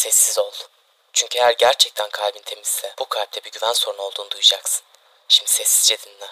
Sessiz ol. Çünkü eğer gerçekten kalbin temizse bu kalpte bir güven sorunu olduğunu duyacaksın. Şimdi sessizce dinle.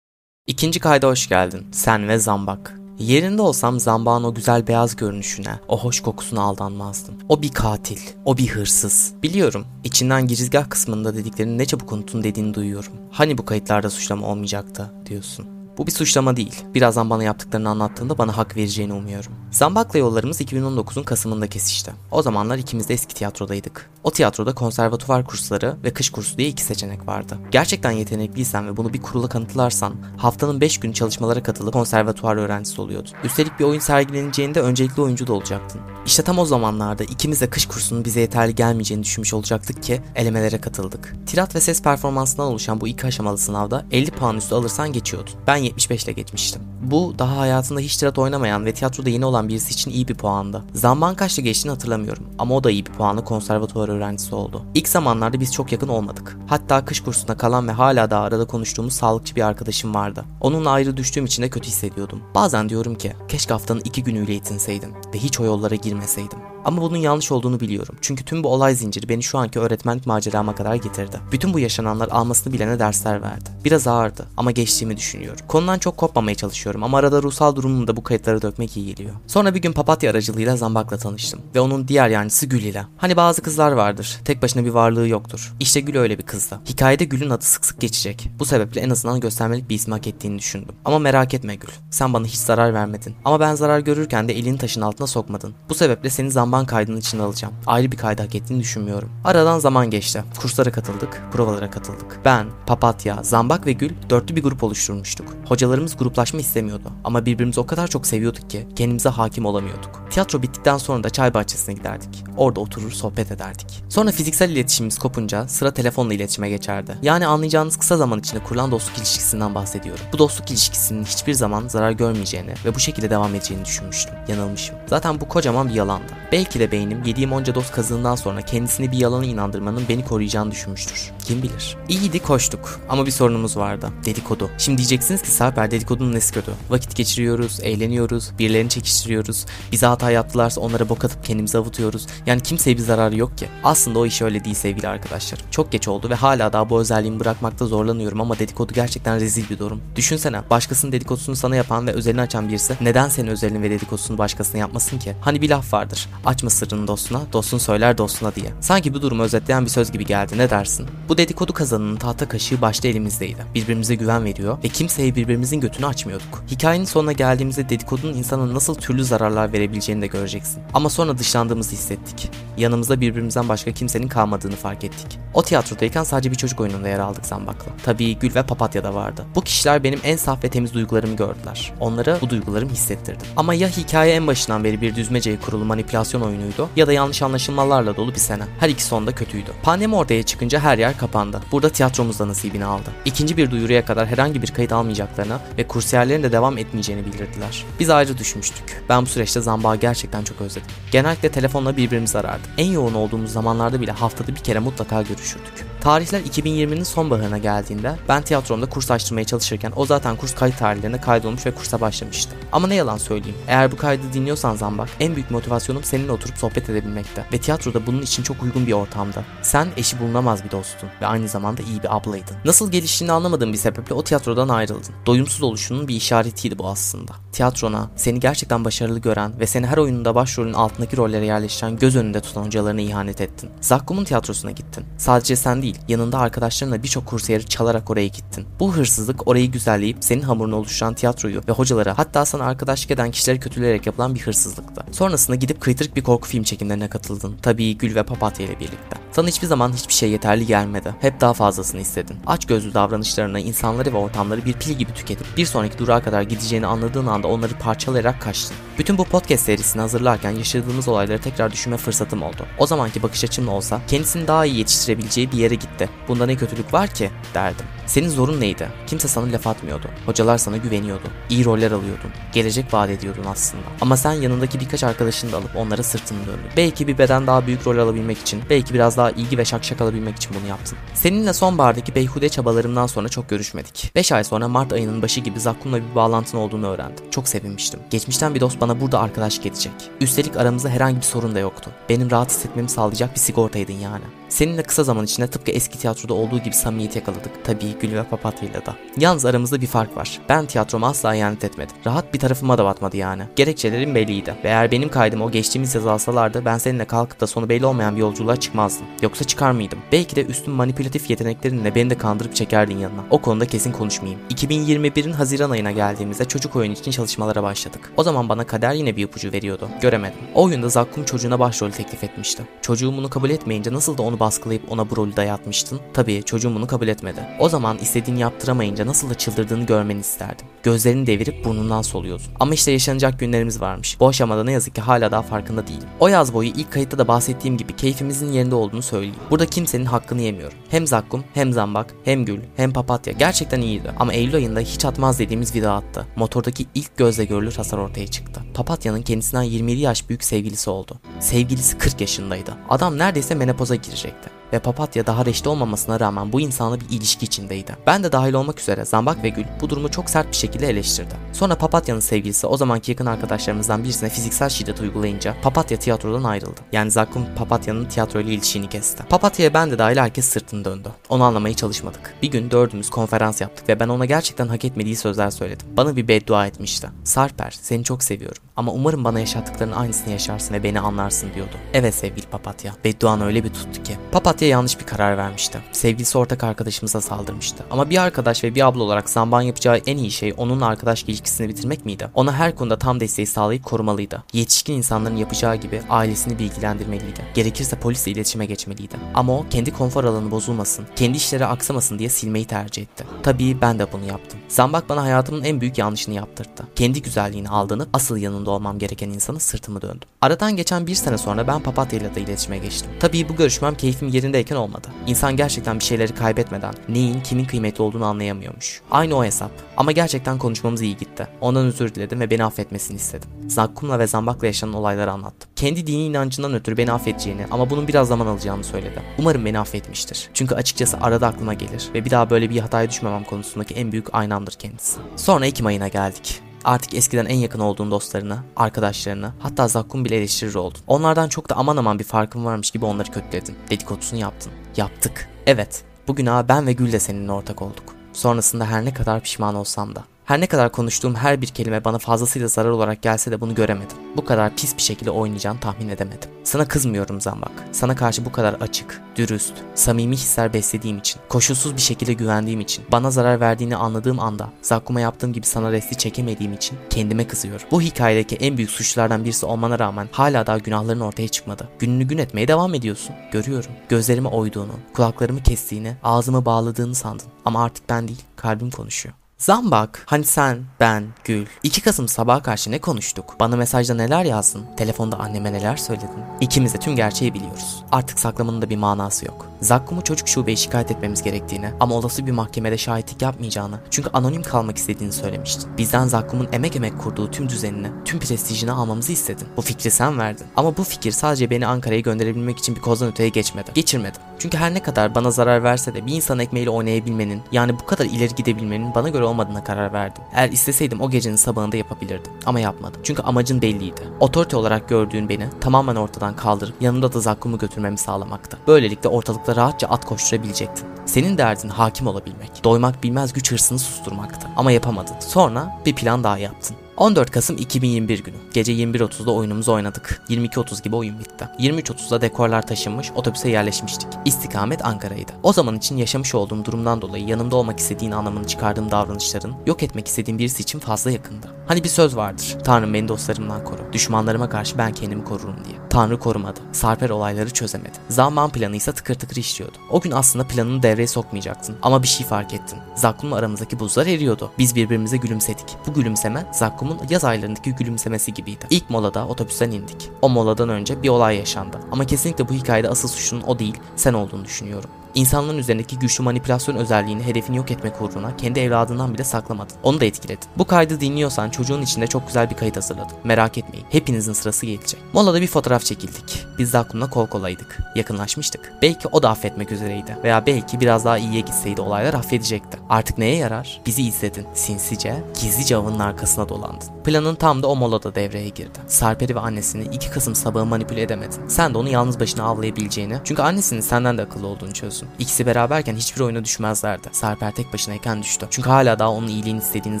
İkinci kayda hoş geldin. Sen ve Zambak. Yerinde olsam Zambak'ın o güzel beyaz görünüşüne, o hoş kokusuna aldanmazdım. O bir katil, o bir hırsız. Biliyorum, içinden girizgah kısmında dediklerini ne çabuk unuttun dediğini duyuyorum. Hani bu kayıtlarda suçlama olmayacaktı diyorsun. Bu bir suçlama değil. Birazdan bana yaptıklarını anlattığında bana hak vereceğini umuyorum. Zambak'la yollarımız 2019'un Kasım'ında kesişti. O zamanlar ikimiz de eski tiyatrodaydık. O tiyatroda konservatuvar kursları ve kış kursu diye iki seçenek vardı. Gerçekten yetenekliysen ve bunu bir kurula kanıtlarsan haftanın 5 günü çalışmalara katılıp konservatuvar öğrencisi oluyordun. Üstelik bir oyun sergileneceğinde öncelikli oyuncu da olacaktın. İşte tam o zamanlarda ikimiz de kış kursunun bize yeterli gelmeyeceğini düşünmüş olacaktık ki elemelere katıldık. Tirat ve ses performansından oluşan bu iki aşamalı sınavda 50 puan üstü alırsan geçiyordun. Ben 75 ile geçmiştim. Bu daha hayatında hiç tirat oynamayan ve tiyatroda yeni olan birisi için iyi bir puandı. Zaman kaçta geçtiğini hatırlamıyorum ama o da iyi bir puanla konservatuvar öğrencisi oldu. İlk zamanlarda biz çok yakın olmadık. Hatta kış kursuna kalan ve hala da arada konuştuğumuz sağlıkçı bir arkadaşım vardı. Onunla ayrı düştüğüm için de kötü hissediyordum. Bazen diyorum ki keşke haftanın iki günüyle yetinseydim ve hiç o yollara girmeseydim. Ama bunun yanlış olduğunu biliyorum. Çünkü tüm bu olay zinciri beni şu anki öğretmenlik macerama kadar getirdi. Bütün bu yaşananlar almasını bilene dersler verdi. Biraz ağırdı ama geçtiğimi düşünüyorum. Konudan çok kopmamaya çalışıyorum ama arada ruhsal durumumu da bu kayıtlara dökmek iyi geliyor. Sonra bir gün papatya aracılığıyla Zambak'la tanıştım ve onun diğer yancısı Gül ile. Hani bazı kızlar vardır, tek başına bir varlığı yoktur. İşte Gül öyle bir kızdı. Hikayede Gül'ün adı sık sık geçecek. Bu sebeple en azından göstermelik bir isim hak ettiğini düşündüm. Ama merak etme Gül, sen bana hiç zarar vermedin. Ama ben zarar görürken de elini taşın altına sokmadın. Bu sebeple seni Zamban kaydının içine alacağım. Ayrı bir kaydı hak ettiğini düşünmüyorum. Aradan zaman geçti. Kurslara katıldık, provalara katıldık. Ben, Papatya, Zambak ve Gül dörtlü bir grup oluşturmuştuk. Hocalarımız gruplaşma istemiyordu ama birbirimizi o kadar çok seviyorduk ki kendimize hakim olamıyorduk. Tiyatro bittikten sonra da çay bahçesine giderdik. Orada oturur sohbet ederdik. Sonra fiziksel iletişimimiz kopunca sıra telefonla iletişime geçerdi. Yani anlayacağınız kısa zaman içinde kurulan dostluk ilişkisinden bahsediyorum. Bu dostluk ilişkisinin hiçbir zaman zarar görmeyeceğini ve bu şekilde devam edeceğini düşünmüştüm. Yanılmışım. Zaten bu kocaman bir yalandı. Belki de beynim yediğim onca dost kazığından sonra kendisini bir yalana inandırmanın beni koruyacağını düşünmüştür. Kim bilir. İyiydi koştuk ama bir sorunumuz vardı. Dedikodu. Şimdi diyeceksiniz ki Sarper dedikodunun nesi kötü? Vakit geçiriyoruz, eğleniyoruz, birilerini çekiştiriyoruz. Bize hata yaptılarsa onlara bok atıp kendimizi avutuyoruz. Yani kimseye bir zararı yok ki. Aslında o iş öyle değil sevgili arkadaşlar. Çok geç oldu ve hala daha bu özelliğimi bırakmakta zorlanıyorum ama dedikodu gerçekten rezil bir durum. Düşünsene başkasının dedikodusunu sana yapan ve özelini açan birisi neden senin özelini ve dedikodusunu başkasına yapmasın ki? Hani bir laf vardır. Açma sırrını dostuna, dostun söyler dostuna diye. Sanki bu durumu özetleyen bir söz gibi geldi. Ne dersin? Bu dedikodu kazanının tahta kaşığı başta elimizdeydi. Birbirimize güven veriyor ve kimseye birbirimizin götünü açmıyorduk. Hikayenin sonuna geldiğimizde dedikodunun insana nasıl türlü zararlar verebileceğini de göreceksin. Ama sonra dışlandığımızı hissettik. Yanımızda birbirimizden başka kimsenin kalmadığını fark ettik. O tiyatrodayken sadece bir çocuk oyununda yer aldık Zambak'la. Tabii Gül ve Papatya da vardı. Bu kişiler benim en saf ve temiz duygularımı gördüler. Onlara bu duygularımı hissettirdim. Ama ya hikaye en başından beri bir düzmeceye kurulu manipülasyon oyunuydu ya da yanlış anlaşılmalarla dolu bir sene. Her iki sonda kötüydü. Pandemi ortaya çıkınca her yer kapandı. Burada tiyatromuz da nasibini aldı. İkinci bir duyuruya kadar herhangi bir kayıt almayacaklarını ve kursiyerlerin de devam etmeyeceğini bildirdiler. Biz ayrı düşmüştük. Ben bu süreçte Zambak'ı gerçekten çok özledim. Genellikle telefonla birbirimizi arardık. En yoğun olduğumuz zamanlarda bile haftada bir kere mutlaka görüşürdük. Tarihler 2020'nin sonbaharına geldiğinde ben tiyatromda kurs açtırmaya çalışırken o zaten kurs kayıt tarihlerine kaydolmuş ve kursa başlamıştı. Ama ne yalan söyleyeyim. Eğer bu kaydı dinliyorsan Zambak, en büyük motivasyonum seninle oturup sohbet edebilmekte ve tiyatroda bunun için çok uygun bir ortamda. Sen eşi bulunamaz bir dostun ve aynı zamanda iyi bir ablaydın. Nasıl geliştiğini anlamadığım bir sebeple o tiyatrodan ayrıldın. Doyumsuz oluşunun bir işaretiydi bu aslında. Tiyatrona, seni gerçekten başarılı gören ve seni her oyununda başrolün altındaki rollere yerleştiren göz önünde tutan hocalarına ihanet ettin. Zakkum'un tiyatrosuna gittin. Sadece sen değil, yanında arkadaşlarınla birçok kursiyeri çalarak oraya gittin. Bu hırsızlık orayı güzelleyip senin hamurunu oluşturan tiyatroyu ve hocalara hatta sana arkadaşlık eden kişileri kötüleyerek yapılan bir hırsızlıktı. Sonrasında gidip kıytırık bir korku film çekimlerine katıldın. Tabii Gül ve Papatya ile birlikte. Sana hiçbir zaman hiçbir şey yeterli gelmedi. Hep daha fazlasını istedin. Aç gözlü davranışlarına insanları ve ortamları bir pil gibi tüketip bir sonraki durağa kadar gideceğini anladığın anda onları parçalayarak kaçtın. Bütün bu podcast serisini hazırlarken yaşadığımız olayları tekrar düşünme fırsatım oldu. O zamanki bakış açımla olsa kendisini daha iyi yetiştirebileceği bir yere gitti. Bunda ne kötülük var ki derdim. Senin zorun neydi? Kimse sana laf atmıyordu. Hocalar sana güveniyordu. İyi roller alıyordun. Gelecek vaat ediyordun aslında. Ama sen yanındaki birkaç arkadaşını da alıp onlara sırtını döndün. Belki bir beden daha büyük rol alabilmek için, belki biraz daha ilgi ve şakşak alabilmek için bunu yaptın. Seninle sonbahardaki beyhude çabalarımdan sonra çok görüşmedik. 5 ay sonra Mart ayının başı gibi Zakkum'la bir bağlantın olduğunu öğrendim. Çok sevinmiştim. Geçmişten bir dost bana burada arkadaşlık edecek. Üstelik aramızda herhangi bir sorun da yoktu. Benim rahat hissetmemi sağlayacak bir sigortaydın yani. Seninle kısa zaman içinde tıpkı eski tiyatroda olduğu gibi samimiyet yakaladık. Tabii Gül ve Papatya'yla da. Yalnız aramızda bir fark var. Ben tiyatroma asla ihanet etmedim. Rahat bir tarafıma da batmadı yani. Gerekçelerim belliydi. Ve eğer benim kaydım o geçtiğimiz yaz alsalardı ben seninle kalkıp da sonu belli olmayan bir yolculuğa çıkmazdım. Yoksa çıkar mıydım? Belki de üstün manipülatif yeteneklerinle beni de kandırıp çekerdin yanına. O konuda kesin konuşmayayım. 2021'in Haziran ayına geldiğimizde çocuk oyunu için çalışmalara başladık. O zaman bana kader yine bir ipucu veriyordu. Göremedim. O oyunda Zakkum çocuğuna başrol teklif etmişti. Çocuğum bunu kabul etmeyince nasıl da onu baskılayıp ona bu rolü dayatmıştın? Tabii çocuğum bunu kabul etmedi. O zaman istediğini yaptıramayınca nasıl da çıldırdığını görmeni isterdim. Gözlerini devirip burnundan soluyordun. Ama işte yaşanacak günlerimiz varmış. Bu aşamada ne yazık ki hala daha farkında değilim. O yaz boyu ilk kayıtta da bahsettiğim gibi keyfimizin yerinde olduğunu söyleyeyim. Burada kimsenin hakkını yemiyorum. Hem Zakkum, hem Zambak, hem Gül, hem Papatya gerçekten iyiydi. Ama Eylül ayında hiç atmaz dediğimiz vida attı. Motordaki ilk gözle görülür hasar ortaya çıktı. Papatya'nın kendisinden 27 yaş büyük sevgilisi oldu. Sevgilisi 40 yaşındaydı. Adam neredeyse menopoza like that. Ve Papatya daha reşte olmamasına rağmen bu insanla bir ilişki içindeydi. Ben de dahil olmak üzere Zambak ve Gül bu durumu çok sert bir şekilde eleştirdi. Sonra Papatya'nın sevgilisi o zamanki yakın arkadaşlarımızdan birisine fiziksel şiddet uygulayınca Papatya tiyatrodan ayrıldı. Yani Zakkum Papatya'nın tiyatroyla ilişkini kesti. Papatya'ya ben de dahil herkes sırtını döndü. Onu anlamaya çalışmadık. Bir gün dördümüz konferans yaptık ve ben ona gerçekten hak etmediği sözler söyledim. Bana bir beddua etmişti. Sarper seni çok seviyorum ama umarım bana yaşattıklarının aynısını yaşarsın ve beni anlarsın diyordu. Evet sevgili Papatya. Bedduan öyle bir tuttu ki. Papatya yanlış bir karar vermişti. Sevgilisi ortak arkadaşımıza saldırmıştı. Ama bir arkadaş ve bir abla olarak Zamban yapacağı en iyi şey onunla arkadaş ilişkisini bitirmek miydi? Ona her konuda tam desteği sağlayıp korumalıydı. Yetişkin insanların yapacağı gibi ailesini bilgilendirmeliydi. Gerekirse polisle iletişime geçmeliydi. Ama o kendi konfor alanı bozulmasın, kendi işleri aksamasın diye silmeyi tercih etti. Tabii ben de bunu yaptım. Zambak bana hayatımın en büyük yanlışını yaptırdı. Kendi güzelliğini aldığını asıl yanında olmam gereken insanı sırtımı döndüm. Aradan geçen bir sene sonra ben Papatya ile de iletişime geçtim. Tabii bu görüşmem keyfim yerindeyken olmadı. İnsan gerçekten bir şeyleri kaybetmeden neyin kimin kıymetli olduğunu anlayamıyormuş. Aynı o hesap. Ama gerçekten konuşmamız iyi gitti. Ondan özür diledim ve beni affetmesini istedim. Zakkum'la ve Zambak'la yaşanan olayları anlattım. Kendi dini inancından ötürü beni affedeceğini ama bunun biraz zaman alacağını söyledi. Umarım beni affetmiştir. Çünkü açıkçası arada aklıma gelir ve bir daha böyle bir hataya düşmemem konusundaki en büyük aynamdır kendisi. Sonra Ekim ayına geldik. Artık eskiden en yakın olduğun dostlarını, arkadaşlarını, hatta Zakkum bile eleştirir oldun. Onlardan çok da aman aman bir farkın varmış gibi onları kötüledin. Dedikodusunu yaptın. Yaptık. Evet, bugün ha ben ve Gül de seninle ortak olduk. Sonrasında her ne kadar pişman olsam da. Her ne kadar konuştuğum her bir kelime bana fazlasıyla zarar olarak gelse de bunu göremedim. Bu kadar pis bir şekilde oynayacağını tahmin edemedim. Sana kızmıyorum Zambak. Sana karşı bu kadar açık, dürüst, samimi hisler beslediğim için, koşulsuz bir şekilde güvendiğim için, bana zarar verdiğini anladığım anda, Zakkum'a yaptığım gibi sana resti çekemediğim için kendime kızıyorum. Bu hikayedeki en büyük suçlulardan birisi olmana rağmen hala daha günahların ortaya çıkmadı. Gününü gün etmeye devam ediyorsun. Görüyorum. Gözlerimi oyduğunu, kulaklarımı kestiğini, ağzımı bağladığını sandın. Ama artık ben değil, kalbim konuşuyor. Zambak, hani sen, ben, Gül. 2 Kasım sabaha karşı ne konuştuk? Bana mesajda neler yazdın? Telefonda anneme neler söyledin? İkimiz de tüm gerçeği biliyoruz. Artık saklamanın da bir manası yok. Zakkum'u çocuk şubeye şikayet etmemiz gerektiğini ama olası bir mahkemede şahitlik yapmayacağını çünkü anonim kalmak istediğini söylemiştin. Bizden Zakkum'un emek emek kurduğu tüm düzenini, tüm prestijini almamızı istedin. Bu fikri sen verdin. Ama bu fikir sadece beni Ankara'ya gönderebilmek için bir kozdan öteye geçmedi. Geçirmedim. Çünkü her ne kadar bana zarar verse de bir insan ekmeğiyle oynayabilmenin, yani bu kadar ileri gidebilmenin bana göre olmadığına karar verdim. Eğer isteseydim o gecenin sabahında yapabilirdim. Ama yapmadım. Çünkü amacın belliydi. Otorite olarak gördüğün beni tamamen ortadan kaldırıp yanımda da Zakkum'u götürmemi sağlamaktı. Böylelikle ortalıkta rahatça at koşturabilecektin. Senin derdin hakim olabilmek. Doymak bilmez güç hırsını susturmaktı. Ama yapamadın. Sonra bir plan daha yaptın. 14 Kasım 2021 günü. Gece 21.30'da oyunumuzu oynadık. 22.30 gibi oyun bitti. 23.30'da dekorlar taşınmış, otobüse yerleşmiştik. İstikamet Ankara'ydı. O zaman için yaşamış olduğum durumdan dolayı yanımda olmak istediğin anlamını çıkardığım davranışların yok etmek istediğim birisi için fazla yakındı. Hani bir söz vardır. Tanrım beni dostlarımdan koru. Düşmanlarıma karşı ben kendimi korurum diye. Tanrı korumadı. Sarper olayları çözemedi. Zaman planı ise tıkır tıkır işliyordu. O gün aslında planını devreye sokmayacaktın. Ama bir şey fark ettin. Zakkum'la aramızdaki buzlar eriyordu. Biz birbirimize gülümsedik. Bu gülümseme Zakkum'un yaz aylarındaki gülümsemesi gibiydi. İlk molada otobüsten indik. O moladan önce bir olay yaşandı. Ama kesinlikle bu hikayede asıl suçlunun o değil, sen olduğunu düşünüyorum. İnsanların üzerindeki güçlü manipülasyon özelliğini hedefini yok etmek uğruna kendi evladından bile saklamadın. Onu da etkiledin. Bu kaydı dinliyorsan çocuğun içinde çok güzel bir kayıt hazırladım. Merak etmeyin. Hepinizin sırası gelecek. Molada bir fotoğraf çekildik. Biz de aklımla kol kolaydık. Yakınlaşmıştık. Belki o da affetmek üzereydi. Veya belki biraz daha iyiye gitseydi olaylar affedecekti. Artık neye yarar? Bizi izledin. Sinsice, gizlice avının arkasına dolandın. Planın tam da o molada devreye girdi. Sarperi ve annesini 2 Kasım sabahı manipüle edemedin. Sen de onu yalnız başına avlayabileceğini, çünkü annesinin senden de akıllı olduğunu çözdün. İkisi beraberken hiçbir oyuna düşmezlerdi. Sarper tek başınayken düştü. Çünkü hala daha onun iyiliğini istediğini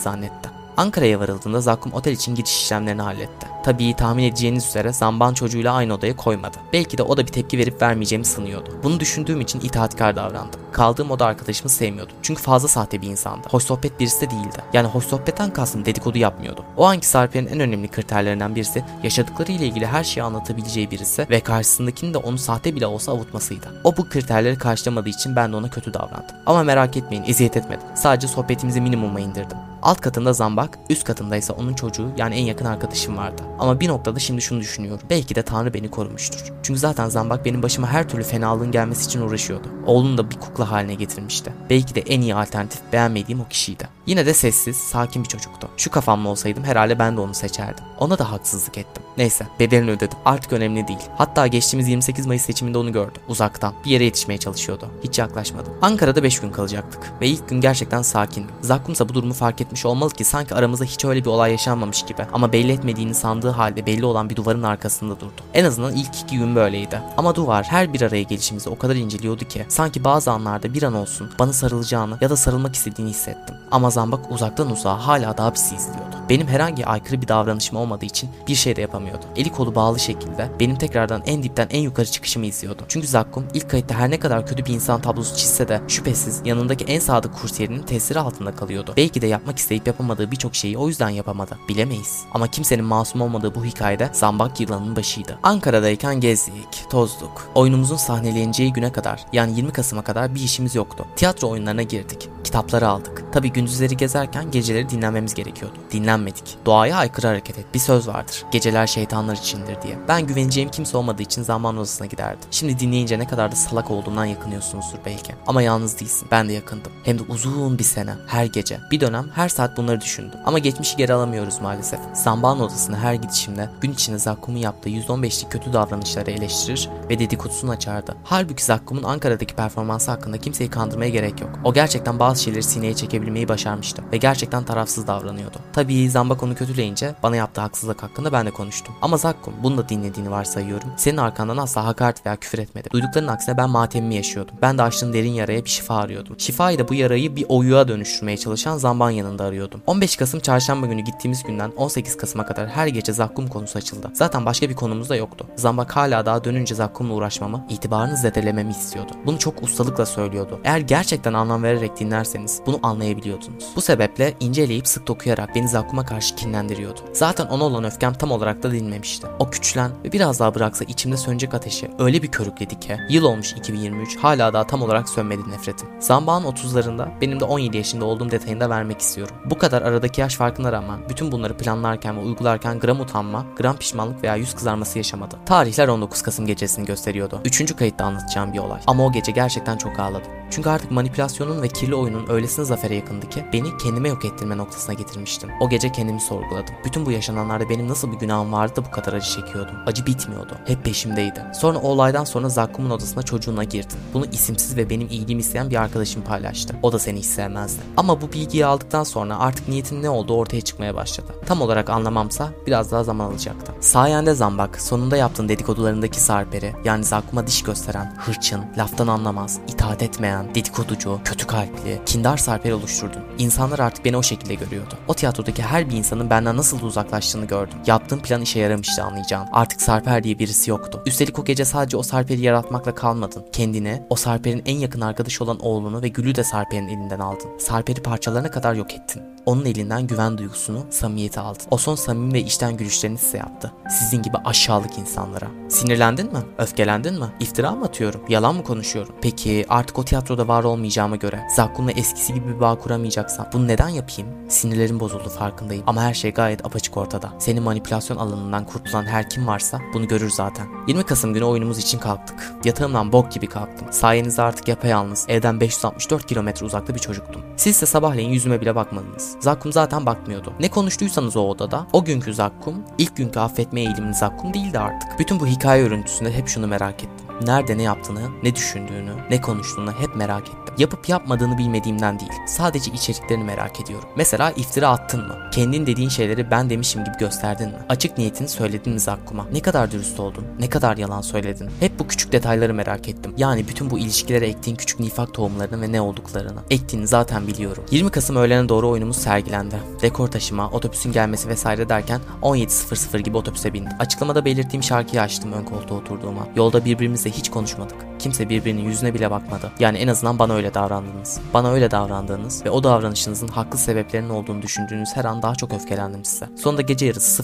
zannetti. Ankara'ya varıldığında Zakkum otel için giriş işlemlerini halletti. Tabii tahmin edeceğiniz üzere Zamban çocuğuyla aynı odaya koymadı. Belki de o da bir tepki verip vermeyeceğimi sanıyordu. Bunu düşündüğüm için itaatkar davrandım. Kaldığım oda arkadaşımı sevmiyordum. Çünkü fazla sahte bir insandı. Hoş sohbet birisi de değildi. Yani hoş sohbetten kastım dedikodu yapmıyordu. O anki Sarper'in en önemli kriterlerinden birisi yaşadıkları ile ilgili her şeyi anlatabileceği birisi ve karşısındakinin de onu sahte bile olsa avutmasıydı. O bu kriterleri karşılamadığı için ben de ona kötü davrandım. Ama merak etmeyin eziyet etmedim. Sadece sohbetimizi minimuma indirdim. Alt katında Zambak, üst katında ise onun çocuğu yani en yakın arkadaşım vardı. Ama bir noktada şimdi şunu düşünüyorum. Belki de Tanrı beni korumuştur. Çünkü zaten Zambak benim başıma her türlü fenalığın gelmesi için uğraşıyordu. Oğlunu da bir kukla haline getirmişti. Belki de en iyi alternatif beğenmediğim o kişiydi. Yine de sessiz, sakin bir çocuktu. Şu kafamla olsaydım herhalde ben de onu seçerdim. Ona da haksızlık ettim. Neyse, bedelini ödedim. Artık önemli değil. Hatta geçtiğimiz 28 Mayıs seçiminde onu gördüm. Uzaktan. Bir yere yetişmeye çalışıyordu. Hiç yaklaşmadım. Ankara'da 5 gün kalacaktık. Ve ilk gün gerçekten sakindim. Zakkum ise bu durumu fark etmiş olmalı ki sanki aramızda hiç öyle bir olay yaşanmamış gibi. Ama belli etmediğini sandığı halde belli olan bir duvarın arkasında durdu. En azından ilk iki gün böyleydi. Ama duvar her bir araya gelişimizi o kadar inceliyordu ki sanki bazı anlarda bir an olsun bana sarılacağını ya da sarılmak istediğini hissettim. Ama Zambak uzaktan uzağa hala daha bizi izliyordu. Benim herhangi aykırı bir davranışım olmadığı için bir şey de yapamıyordu. Eli kolu bağlı şekilde benim tekrardan en dipten en yukarı çıkışımı izliyordu. Çünkü Zakkum ilk kayıtta her ne kadar kötü bir insan tablosu çizse de şüphesiz yanındaki en sadık kursiyerinin tesiri altında kalıyordu. Belki de yapmak isteyip yapamadığı birçok şeyi o yüzden yapamadı. Bilemeyiz. Ama kimsenin masum olmadığı bu hikayede Zambak yılanın başıydı. Ankara'dayken gezdik, tozduk. Oyunumuzun sahneleneceği güne kadar yani 20 Kasım'a kadar bir işimiz yoktu. Tiyatro oyunlarına girdik. Kitapları aldık. Tabi gündüzleri gezerken geceleri dinlenmemiz gerekiyordu. Dinlenmedik. Doğaya aykırı hareket et. Bir söz vardır. Geceler şeytanlar içindir diye. Ben güveneceğim kimse olmadığı için zaman odasına giderdim. Şimdi dinleyince ne kadar da salak olduğumdan yakınıyorsunuzdur belki. Ama yalnız değilsin. Ben de yakındım. Hem de uzun bir sene. Her gece. Bir dönem her saat bunları düşündüm. Ama geçmişi geri alamıyoruz maalesef. Zamban odasına her gidişimde gün içinde Zakkum'un yaptığı %15'lik kötü davranışları eleştirir ve dedikodusunu açardı. Halbuki Zakkum'un Ankara'daki performansı hakkında kimseyi kandırmaya gerek yok. O gerçekten bazı şeyleri sineye çekebilmeyi başarmıştı ve gerçekten tarafsız davranıyordu. Tabii Zambak onu kötüleyince bana yaptığı haksızlık hakkında ben de konuştum. Ama Zakkum bunu da dinlediğini varsayıyorum. Senin arkandan asla hakaret veya küfür etmedi. Duydukların aksine ben matemimi yaşıyordum. Ben de açtığın derin yaraya bir şifa arıyordum. Şifayı da bu yarayı bir oyuğa dönüştürmeye çalışan Zamban yanında arıyordum. 15 Kasım çarşamba günü gittiğimiz günden 18 Kasım'a kadar her gece Zakkum konusu açıldı. Zaten başka bir konumuz da yoktu. Zambak hala daha dönünce Zakkum'la uğraşmamı, itibarını zedelememi istiyordu. Bunu çok ustalıkla söylüyordu. Eğer gerçekten anlam vererek dinlerseniz bunu anlayabiliyordunuz. Bu sebeple inceleyip sık dokuyarak beni Zakkum'a karşı kinlendiriyordu. Zaten ona olan öfkem tam olarak da dinmemişti. O küçülen ve biraz daha bıraksa içimde sönecek ateşi öyle bir körükledi ki yıl olmuş 2023 hala daha tam olarak sönmedi nefretim. Zambağın 30'larında benim de 17 yaşında olduğum detayını da vermek istiyorum. Bu kadar aradaki yaş farkına rağmen bütün bunları planlarken ve uygularken gram utanma, gram pişmanlık veya yüz kızarması yaşamadı. Tarihler 19 Kasım gecesini gösteriyordu. Üçüncü kayıtta anlatacağım bir olay. Ama o gece gerçekten çok ağladım. Çünkü artık manipülasyonun ve kirli oyunun öylesine zafere yakındı ki beni kendime yok ettirme noktasına getirmiştim. O gece kendimi sorguladım. Bütün bu yaşananlarda benim nasıl bir günahım vardı da bu kadar acı çekiyordum. Acı bitmiyordu. Hep peşimdeydi. Sonra o olaydan sonra Zakkum'un odasına çocuğuna girdim. Bunu isimsiz ve benim iyiliğimi isteyen bir arkadaşım paylaştı. O da seni hiç sevmezdi. Ama bu bilgiyi aldıktan sonra artık niyetin ne olduğu ortaya çıkmaya başladı. Tam olarak anlamamsa biraz daha zaman alacaktı. Sayende Zambak, sonunda yaptığın dedikodularındaki Sarper'i, yani Zakkum'a diş gösteren, hırçın, laftan anlamaz, itaat etmeyen, dedikoducu, kötü kalpli, kindar Sarper'i oluşturdun. İnsanlar artık beni o şekilde görüyordu. O tiyatrodaki her bir insanın benden nasıl da uzaklaştığını gördüm. Yaptığım plan işe yaramıştı anlayacağın. Artık Sarper diye birisi yoktu. Üstelik o gece sadece o Sarper'i yaratmakla kalmadın. Kendini, o Sarper'in en yakın arkadaşı olan oğlunu ve Gül'ü de Sarper'in elinden aldın. Sarper'i parçalarına kadar yok ettin. Onun elinden güven duygusunu, samimiyeti aldın. O son samimi ve içten gülüşlerini size yaptı. Sizin gibi aşağılık insanlara. Sinirlendin mi? Öfkelendin mi? İftira mı atıyorum? Yalan mı konuşuyorum? Peki artık o tiyatroda var olmayacağıma göre Zakkum'la eskisi gibi bir bağ kuramayacaksam bunu neden yapayım? Sinirlerim bozuldu farkındayım. Ama her şey gayet apaçık ortada. Senin manipülasyon alanından kurtulan her kim varsa bunu görür zaten. 20 Kasım günü oyunumuz için kalktık. Yatağımdan bok gibi kalktım. Sayenizde artık yapayalnız evden 564 kilometre uzakta bir çocuktum. Siz ise sabahleyin yüzüme bile bakmadınız. Zakkum zaten bakmıyordu. Ne konuştuysanız o odada o günkü Zakkum ilk günkü affetme eğilimli Zakkum değildi artık. Bütün bu hikaye örüntüsünde hep şunu merak ettim. Nerede ne yaptığını, ne düşündüğünü, ne konuştuğunu hep merak ettim. Yapıp yapmadığını bilmediğimden değil. Sadece içeriklerini merak ediyorum. Mesela iftira attın mı? Kendin dediğin şeyleri ben demişim gibi gösterdin mi? Açık niyetini söyledin mi Zakkum'a? Ne kadar dürüst oldun? Ne kadar yalan söyledin? Hep bu küçük detayları merak ettim. Yani bütün bu ilişkilere ektiğin küçük nifak tohumlarını ve ne olduklarını. Ektiğini zaten biliyorum. 20 Kasım öğlene doğru oyunumuz sergilendi. Dekor taşıma, otobüsün gelmesi vesaire derken 17.00 gibi otobüse bindik. Açıklamada belirttiğim şarkıyı açtım ön koltuğa oturduğuma. Yolda birbirimizle hiç konuşmadık. Kimse birbirinin yüzüne bile bakmadı. Yani en azından bana öyle davrandınız. Bana öyle davrandığınız ve o davranışınızın haklı sebeplerinin olduğunu düşündüğünüz her an daha çok öfkelendim size. Sonunda gece yarısı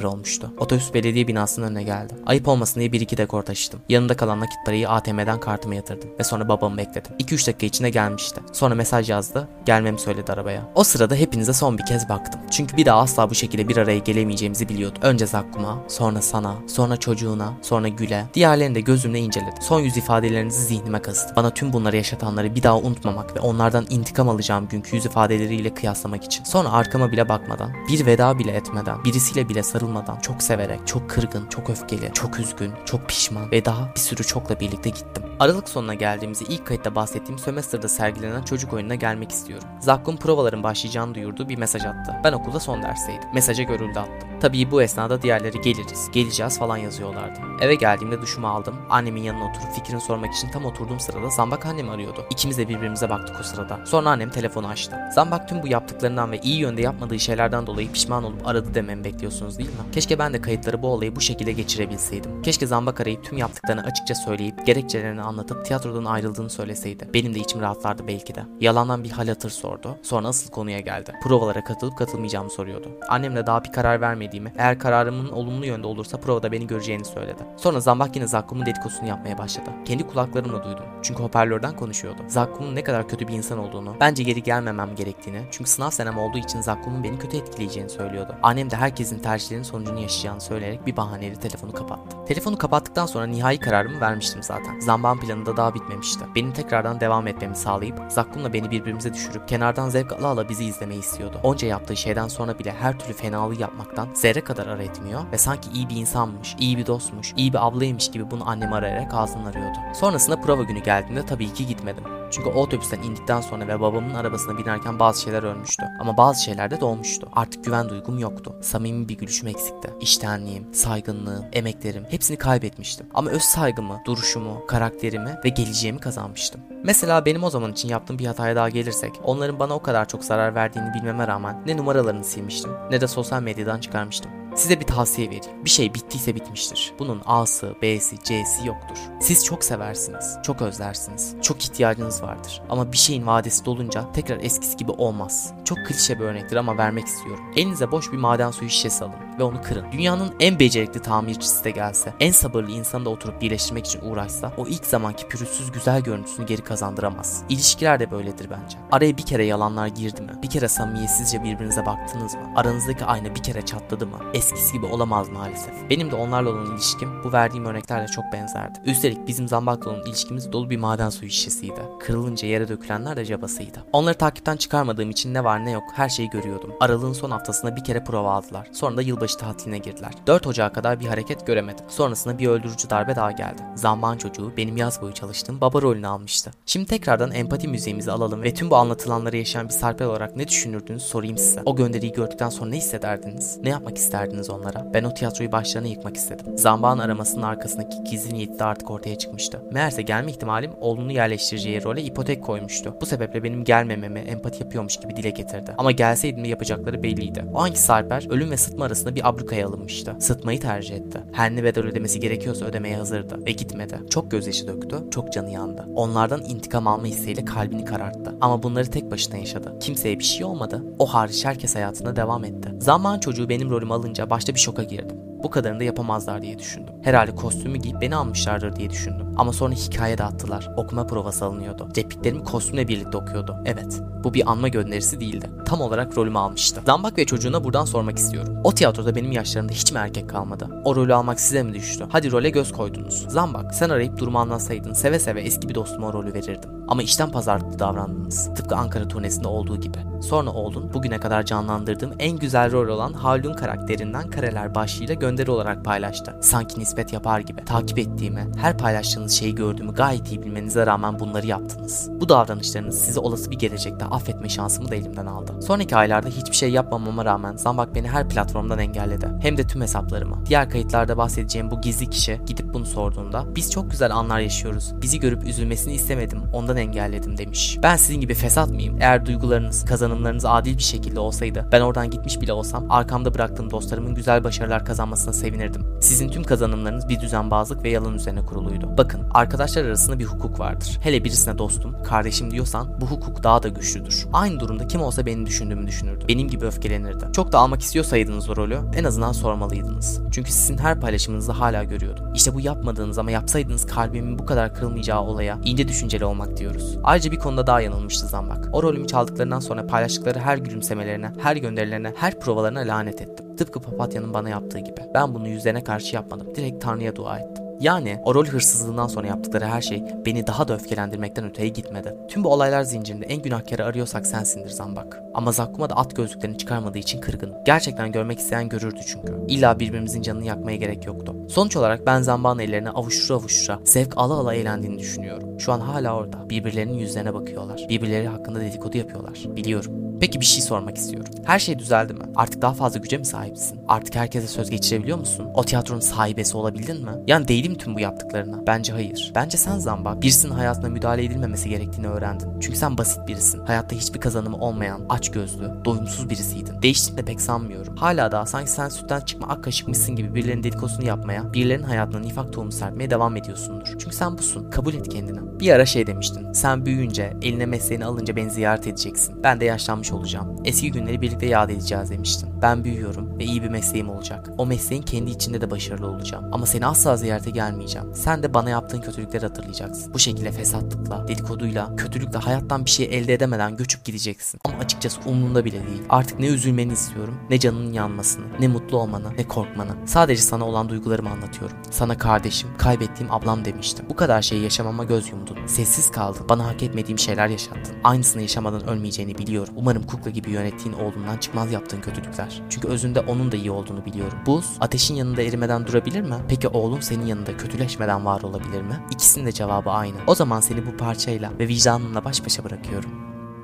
010 olmuştu. Otobüs belediye binasının önüne geldi. Ayıp olmasın diye bir iki dekor taşıdım. Yanında kalan nakit parayı ATM'den kartıma yatırdım ve sonra babamı bekledim. 2-3 dakika içinde gelmişti. Sonra mesaj yazdı. Gelmemi söyledi arabaya. O sırada hepinize son bir kez baktım. Çünkü bir daha asla bu şekilde bir araya gelemeyeceğimizi biliyordum. Önce Zakkum'a, sonra sana, sonra çocuğuna, sonra Gül'e. Diğerlerini de gözümle inceledim. Son yüz ifadelerinizi zihnime kazıdım. Bana tüm bunları yaşatanları bir daha unutmamak ve onlardan intikam alacağım günkü yüz ifadeleriyle kıyaslamak için. Sonra arkama bile bakmadan, bir veda bile etmeden, birisiyle bile sarılmadan, çok severek, çok kırgın, çok öfkeli, çok üzgün, çok pişman ve daha bir sürü çokla birlikte gittim. Aralık sonuna geldiğimizde ilk kayıtta bahsettiğim sömestrda sergilenen çocuk oyununa gelmek istiyorum. Zakkum provaların başlayacağını duyurduğu bir mesaj attı. Ben okulda son dersteydim. Mesaja görüldü attım. Tabii bu esnada diğerleri geliriz, geleceğiz falan yazıyorlardı. Eve geldiğimde duşumu aldım. Annemin yanına oturup fikrini sormak için tam oturduğum sırada Zambak annem arıyordu. İkimiz de birbirimize baktık o sırada. Sonra annem telefonu açtı. Zambak tüm bu yaptıklarından ve iyi yönde yapmadığı şeylerden dolayı pişman olup aradı dememi bekliyorsunuz değil mi? Keşke ben de kayıtları bu olayı bu şekilde geçirebilseydim. Keşke Zambak arayıp tüm yaptıklarını açıkça söyleyip gerekçelerini anlatıp tiyatrodan ayrıldığını söyleseydi. Benim de içim rahatlardı belki de. Yalandan bir hal hatır sordu. Sonra asıl konuya geldi. Provalara katılıp katılmayacağımı soruyordu. Annem de daha bir karar vermediğimi, eğer kararımın olumlu yönde olursa provada beni göreceğini söyledi. Sonra Zambak yine Zakkum'un dedikodusunu yapmaya başladı. Kendi kulaklarımla duydum. Çünkü hoparlörden konuşuyordu. Zakkum'un ne kadar kötü bir insan olduğunu, bence geri gelmemem gerektiğini, çünkü sınav senem olduğu için Zakkum'un beni kötü etkileyeceğini söylüyordu. Annem de herkesin tercihlerinin sonucunu yaşayacağını söyleyerek bir bahaneyle telefonu kapattı. Telefonu kapattıktan sonra nihai kararımı vermiştim zaten. Zambak'ın planı da daha bitmemişti. Benim tekrardan devam etmemi sağlayıp Zakkum'la beni birbirimize düşürüp kenardan zevk ala ala bizi izlemeyi istiyordu. Onca yaptığı şeyden sonra bile her türlü fenalığı yapmaktan zerre kadar ara etmiyor ve sanki iyi bir insanmış, iyi bir dostmuş, iyi bir ablaymış gibi bunu annemi arayarak ağzından arıyordu. Sonrasında prova günü geldiğinde tabii ki gitmedim. Çünkü o otobüsten indikten sonra ve babamın arabasına binerken bazı şeyler ölmüştü. Ama bazı şeyler de dolmuştu. Artık güven duygum yoktu. Samimi bir gülüşüm eksikti. İştenliğim, saygınlığım, emeklerim hepsini kaybetmiştim. Ama öz saygımı, duruşumu, karakterimi ve geleceğimi kazanmıştım. Mesela benim o zaman için yaptığım bir hataya daha gelirsek, onların bana o kadar çok zarar verdiğini bilmeme rağmen ne numaralarını silmiştim ne de sosyal medyadan çıkarmıştım. Size bir tavsiye vereyim. Bir şey bittiyse bitmiştir. Bunun A'sı, B'si, C'si yoktur. Siz çok seversiniz, çok özlersiniz, çok ihtiyacınız vardır. Ama bir şeyin vadesi dolunca tekrar eskisi gibi olmaz. Çok klişe bir örnektir ama vermek istiyorum. Elinize boş bir maden suyu şişesi alın ve onu kırın. Dünyanın en becerikli tamircisi de gelse, en sabırlı insanı da oturup birleştirmek için uğraşsa o ilk zamanki pürüzsüz güzel görüntüsünü geri kazandıramaz. İlişkiler de böyledir bence. Araya bir kere yalanlar girdi mi? Bir kere samimiyetsizce birbirinize baktınız mı? Aranızdaki ayna bir kere çatladı mı? eskisi gibi olamaz maalesef. Benim de onlarla olan ilişkim bu verdiğim örneklerle çok benzerdi. Üstelik bizim Zambak'la olan ilişkimiz dolu bir maden suyu şişesiydi. Kırılınca yere dökülenler de cabasıydı. Onları takipten çıkarmadığım için ne var ne yok her şeyi görüyordum. Aralığın son haftasında bir kere prova aldılar. Sonra da yılbaşı tatiline girdiler. 4 Ocağı kadar bir hareket göremedim. Sonrasında bir öldürücü darbe daha geldi. Zambağın çocuğu benim yaz boyu çalıştığım baba rolünü almıştı. Şimdi tekrardan empati müziğimizi alalım ve tüm bu anlatılanları yaşayan bir Sarpel olarak ne düşünürdünüz sorayım size. O gönderiyi gördükten sonra ne hissederdiniz? Ne yapmak isterdiniz? onlara. Ben o tiyatroyu başlarına yıkmak istedim. Zambağın aramasının arkasındaki gizli niyeti de artık ortaya çıkmıştı. Meğerse gelme ihtimalim oğlunu yerleştireceği role ipotek koymuştu. Bu sebeple benim gelmememi empati yapıyormuş gibi dile getirdi. Ama gelseydim de yapacakları belliydi. O anki Sarper ölüm ve sıtma arasında bir ablukaya alınmıştı. Sıtmayı tercih etti. Her ne bedel ödemesi gerekiyorsa ödemeye hazırdı ve gitmedi. Çok gözyaşı döktü, çok canı yandı. Onlardan intikam alma isteğiyle kalbini kararttı. Ama bunları tek başına yaşadı. Kimseye bir şey olmadı. O hariç herkes hayatına devam etti. Zaman çocuğu benim rolümü alınca başta bir şoka girdim. Bu kadarını da yapamazlar diye düşündüm. Herhalde kostümü giyip beni almışlardır diye düşündüm. Ama sonra hikaye dağıttılar. Okuma provası alınıyordu. Repliklerimi kostümle birlikte okuyordu. Evet, bu bir anma gönderisi değildi. Tam olarak rolümü almıştı. Zambak ve çocuğuna buradan sormak istiyorum. O tiyatroda benim yaşlarımda hiç mi erkek kalmadı? O rolü almak size mi düştü? Hadi role göz koydunuz. Zambak, sen arayıp durumu anlatsaydın seve seve eski bir dostuma rolü verirdim. Ama işten pazarlıklı davrandınız. Tıpkı Ankara turnesinde olduğu gibi. Sonra oğlun bugüne kadar canlandırdığım en güzel rol olan Haldun karakterinden kareler başlığıyla gönderi olarak paylaştı. Sanki nispet yapar gibi. Takip ettiğimi, her paylaştığınız şeyi gördüğümü gayet iyi bilmenize rağmen bunları yaptınız. Bu davranışlarınız sizi olası bir gelecekte affetme şansımı da elimden aldı. Sonraki aylarda hiçbir şey yapmamama rağmen Zambak beni her platformdan engelledi. Hem de tüm hesaplarımı. Diğer kayıtlarda bahsedeceğim bu gizli kişi gidip bunu sorduğunda biz çok güzel anlar yaşıyoruz. Bizi görüp üzülmesini istemedim. Ondan engelledim demiş. Ben sizin gibi fesat mıyım? Eğer duygularınız, kazanımlarınız adil bir şekilde olsaydı ben oradan gitmiş bile olsam arkamda bıraktığım dostlarımın güzel başarılar kazanmasına sevinirdim. Sizin tüm kazanımlarınız bir düzenbazlık ve yalan üzerine kuruluydu. Bakın arkadaşlar arasında bir hukuk vardır. Hele birisine dostum, kardeşim diyorsan bu hukuk daha da güçlüdür. Aynı durumda kim olsa benim düşündüğümü düşünürdü. Benim gibi öfkelenirdi. Çok da almak istiyorsaydınız o rolü en azından sormalıydınız. Çünkü sizin her paylaşımınızı hala görüyordum. İşte bu yapmadığınız ama yapsaydınız kalbimin bu kadar kırılmayacağı olaya ince düşünceli olmak diyoruz. Ayrıca bir konuda daha yanılmıştı Zambak. O rolümü çaldıklarından sonra paylaştıkları her gülümsemelerine, her gönderilerine, her provalarına lanet ettim. Tıpkı Papatya'nın bana yaptığı gibi. Ben bunu yüzlerine karşı yapmadım. Direkt Tanrı'ya dua ettim. Yani o rol hırsızlığından sonra yaptıkları her şey beni daha da öfkelendirmekten öteye gitmedi. Tüm bu olaylar zincirinde en günahkarı arıyorsak sensindir Zambak. Ama Zakkuma da at gözlüklerini çıkarmadığı için kırgınım. Gerçekten görmek isteyen görürdü çünkü. İlla birbirimizin canını yakmaya gerek yoktu. Sonuç olarak ben Zambak'ın ellerine avuştura avuştura zevk ala ala eğlendiğini düşünüyorum. Şu an hala orada. Birbirlerinin yüzlerine bakıyorlar. Birbirleri hakkında dedikodu yapıyorlar. Biliyorum. Peki bir şey sormak istiyorum. Her şey düzeldi mi? Artık daha fazla güce mi sahipsin? Artık herkese söz geçirebiliyor musun? O tiyatronun sahibesi olabildin mi? Yani değdim tüm bu yaptıklarına. Bence hayır. Bence sen Zamba birisinin hayatına müdahale edilmemesi gerektiğini öğrendin. Çünkü sen basit birisin. Hayatta hiçbir kazanımı olmayan, aç gözlü, doyumsuz birisiydin. Değiştiğini de pek sanmıyorum. Hala daha sanki sen sütten çıkma ak kaşıkmışsın gibi birilerinin dedikodusunu yapmaya, birilerinin hayatına nifak tohumu serpmeye devam ediyorsundur. Çünkü sen busun. Kabul et kendini. Bir ara şey demiştin. Sen büyüyünce, eline mesleğini alınca beni ziyaret edeceksin. Ben de yaşlanmış olacağım. Eski günleri birlikte yad edeceğiz demiştin. Ben büyüyorum ve iyi bir mesleğim olacak. O mesleğin kendi içinde de başarılı olacağım. Ama seni asla ziyarete gelmeyeceğim. Sen de bana yaptığın kötülükleri hatırlayacaksın. Bu şekilde fesatlıkla, dedikoduyla, kötülükle hayattan bir şey elde edemeden göçüp gideceksin. Ama açıkçası umurumda bile değil. Artık ne üzülmeni istiyorum, ne canının yanmasını, ne mutlu olmanı, ne korkmanı. Sadece sana olan duygularımı anlatıyorum. Sana kardeşim, kaybettiğim ablam demiştim. Bu kadar şeyi yaşamama göz yumdun. Sessiz kaldın. Bana hak etmediğim şeyler yaşattın. Aynısını yaşamadan ölmeyeceğini biliyorum. Umarım kukla gibi yönettiğin oğlundan çıkmaz yaptığın kötülükler. Çünkü özünde onun da iyi olduğunu biliyorum. Buz, ateşin yanında erimeden durabilir mi? Peki oğlum senin yanında kötüleşmeden var olabilir mi? İkisinin de cevabı aynı. O zaman seni bu parçayla ve vicdanınla baş başa bırakıyorum.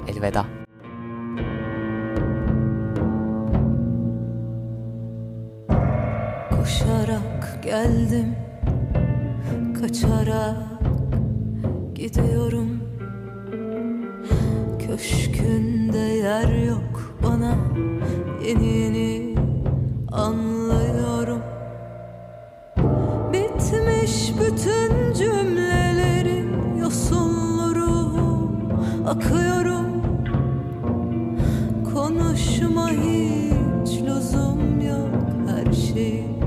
Elveda. Koşarak geldim Kaçarak gidiyorum. Köşkünde yer yok bana Yeni yeni anlıyorum. Bitmiş bütün cümlelerin yosunları Akıyorum. Konuşma hiç lüzum yok her şeyi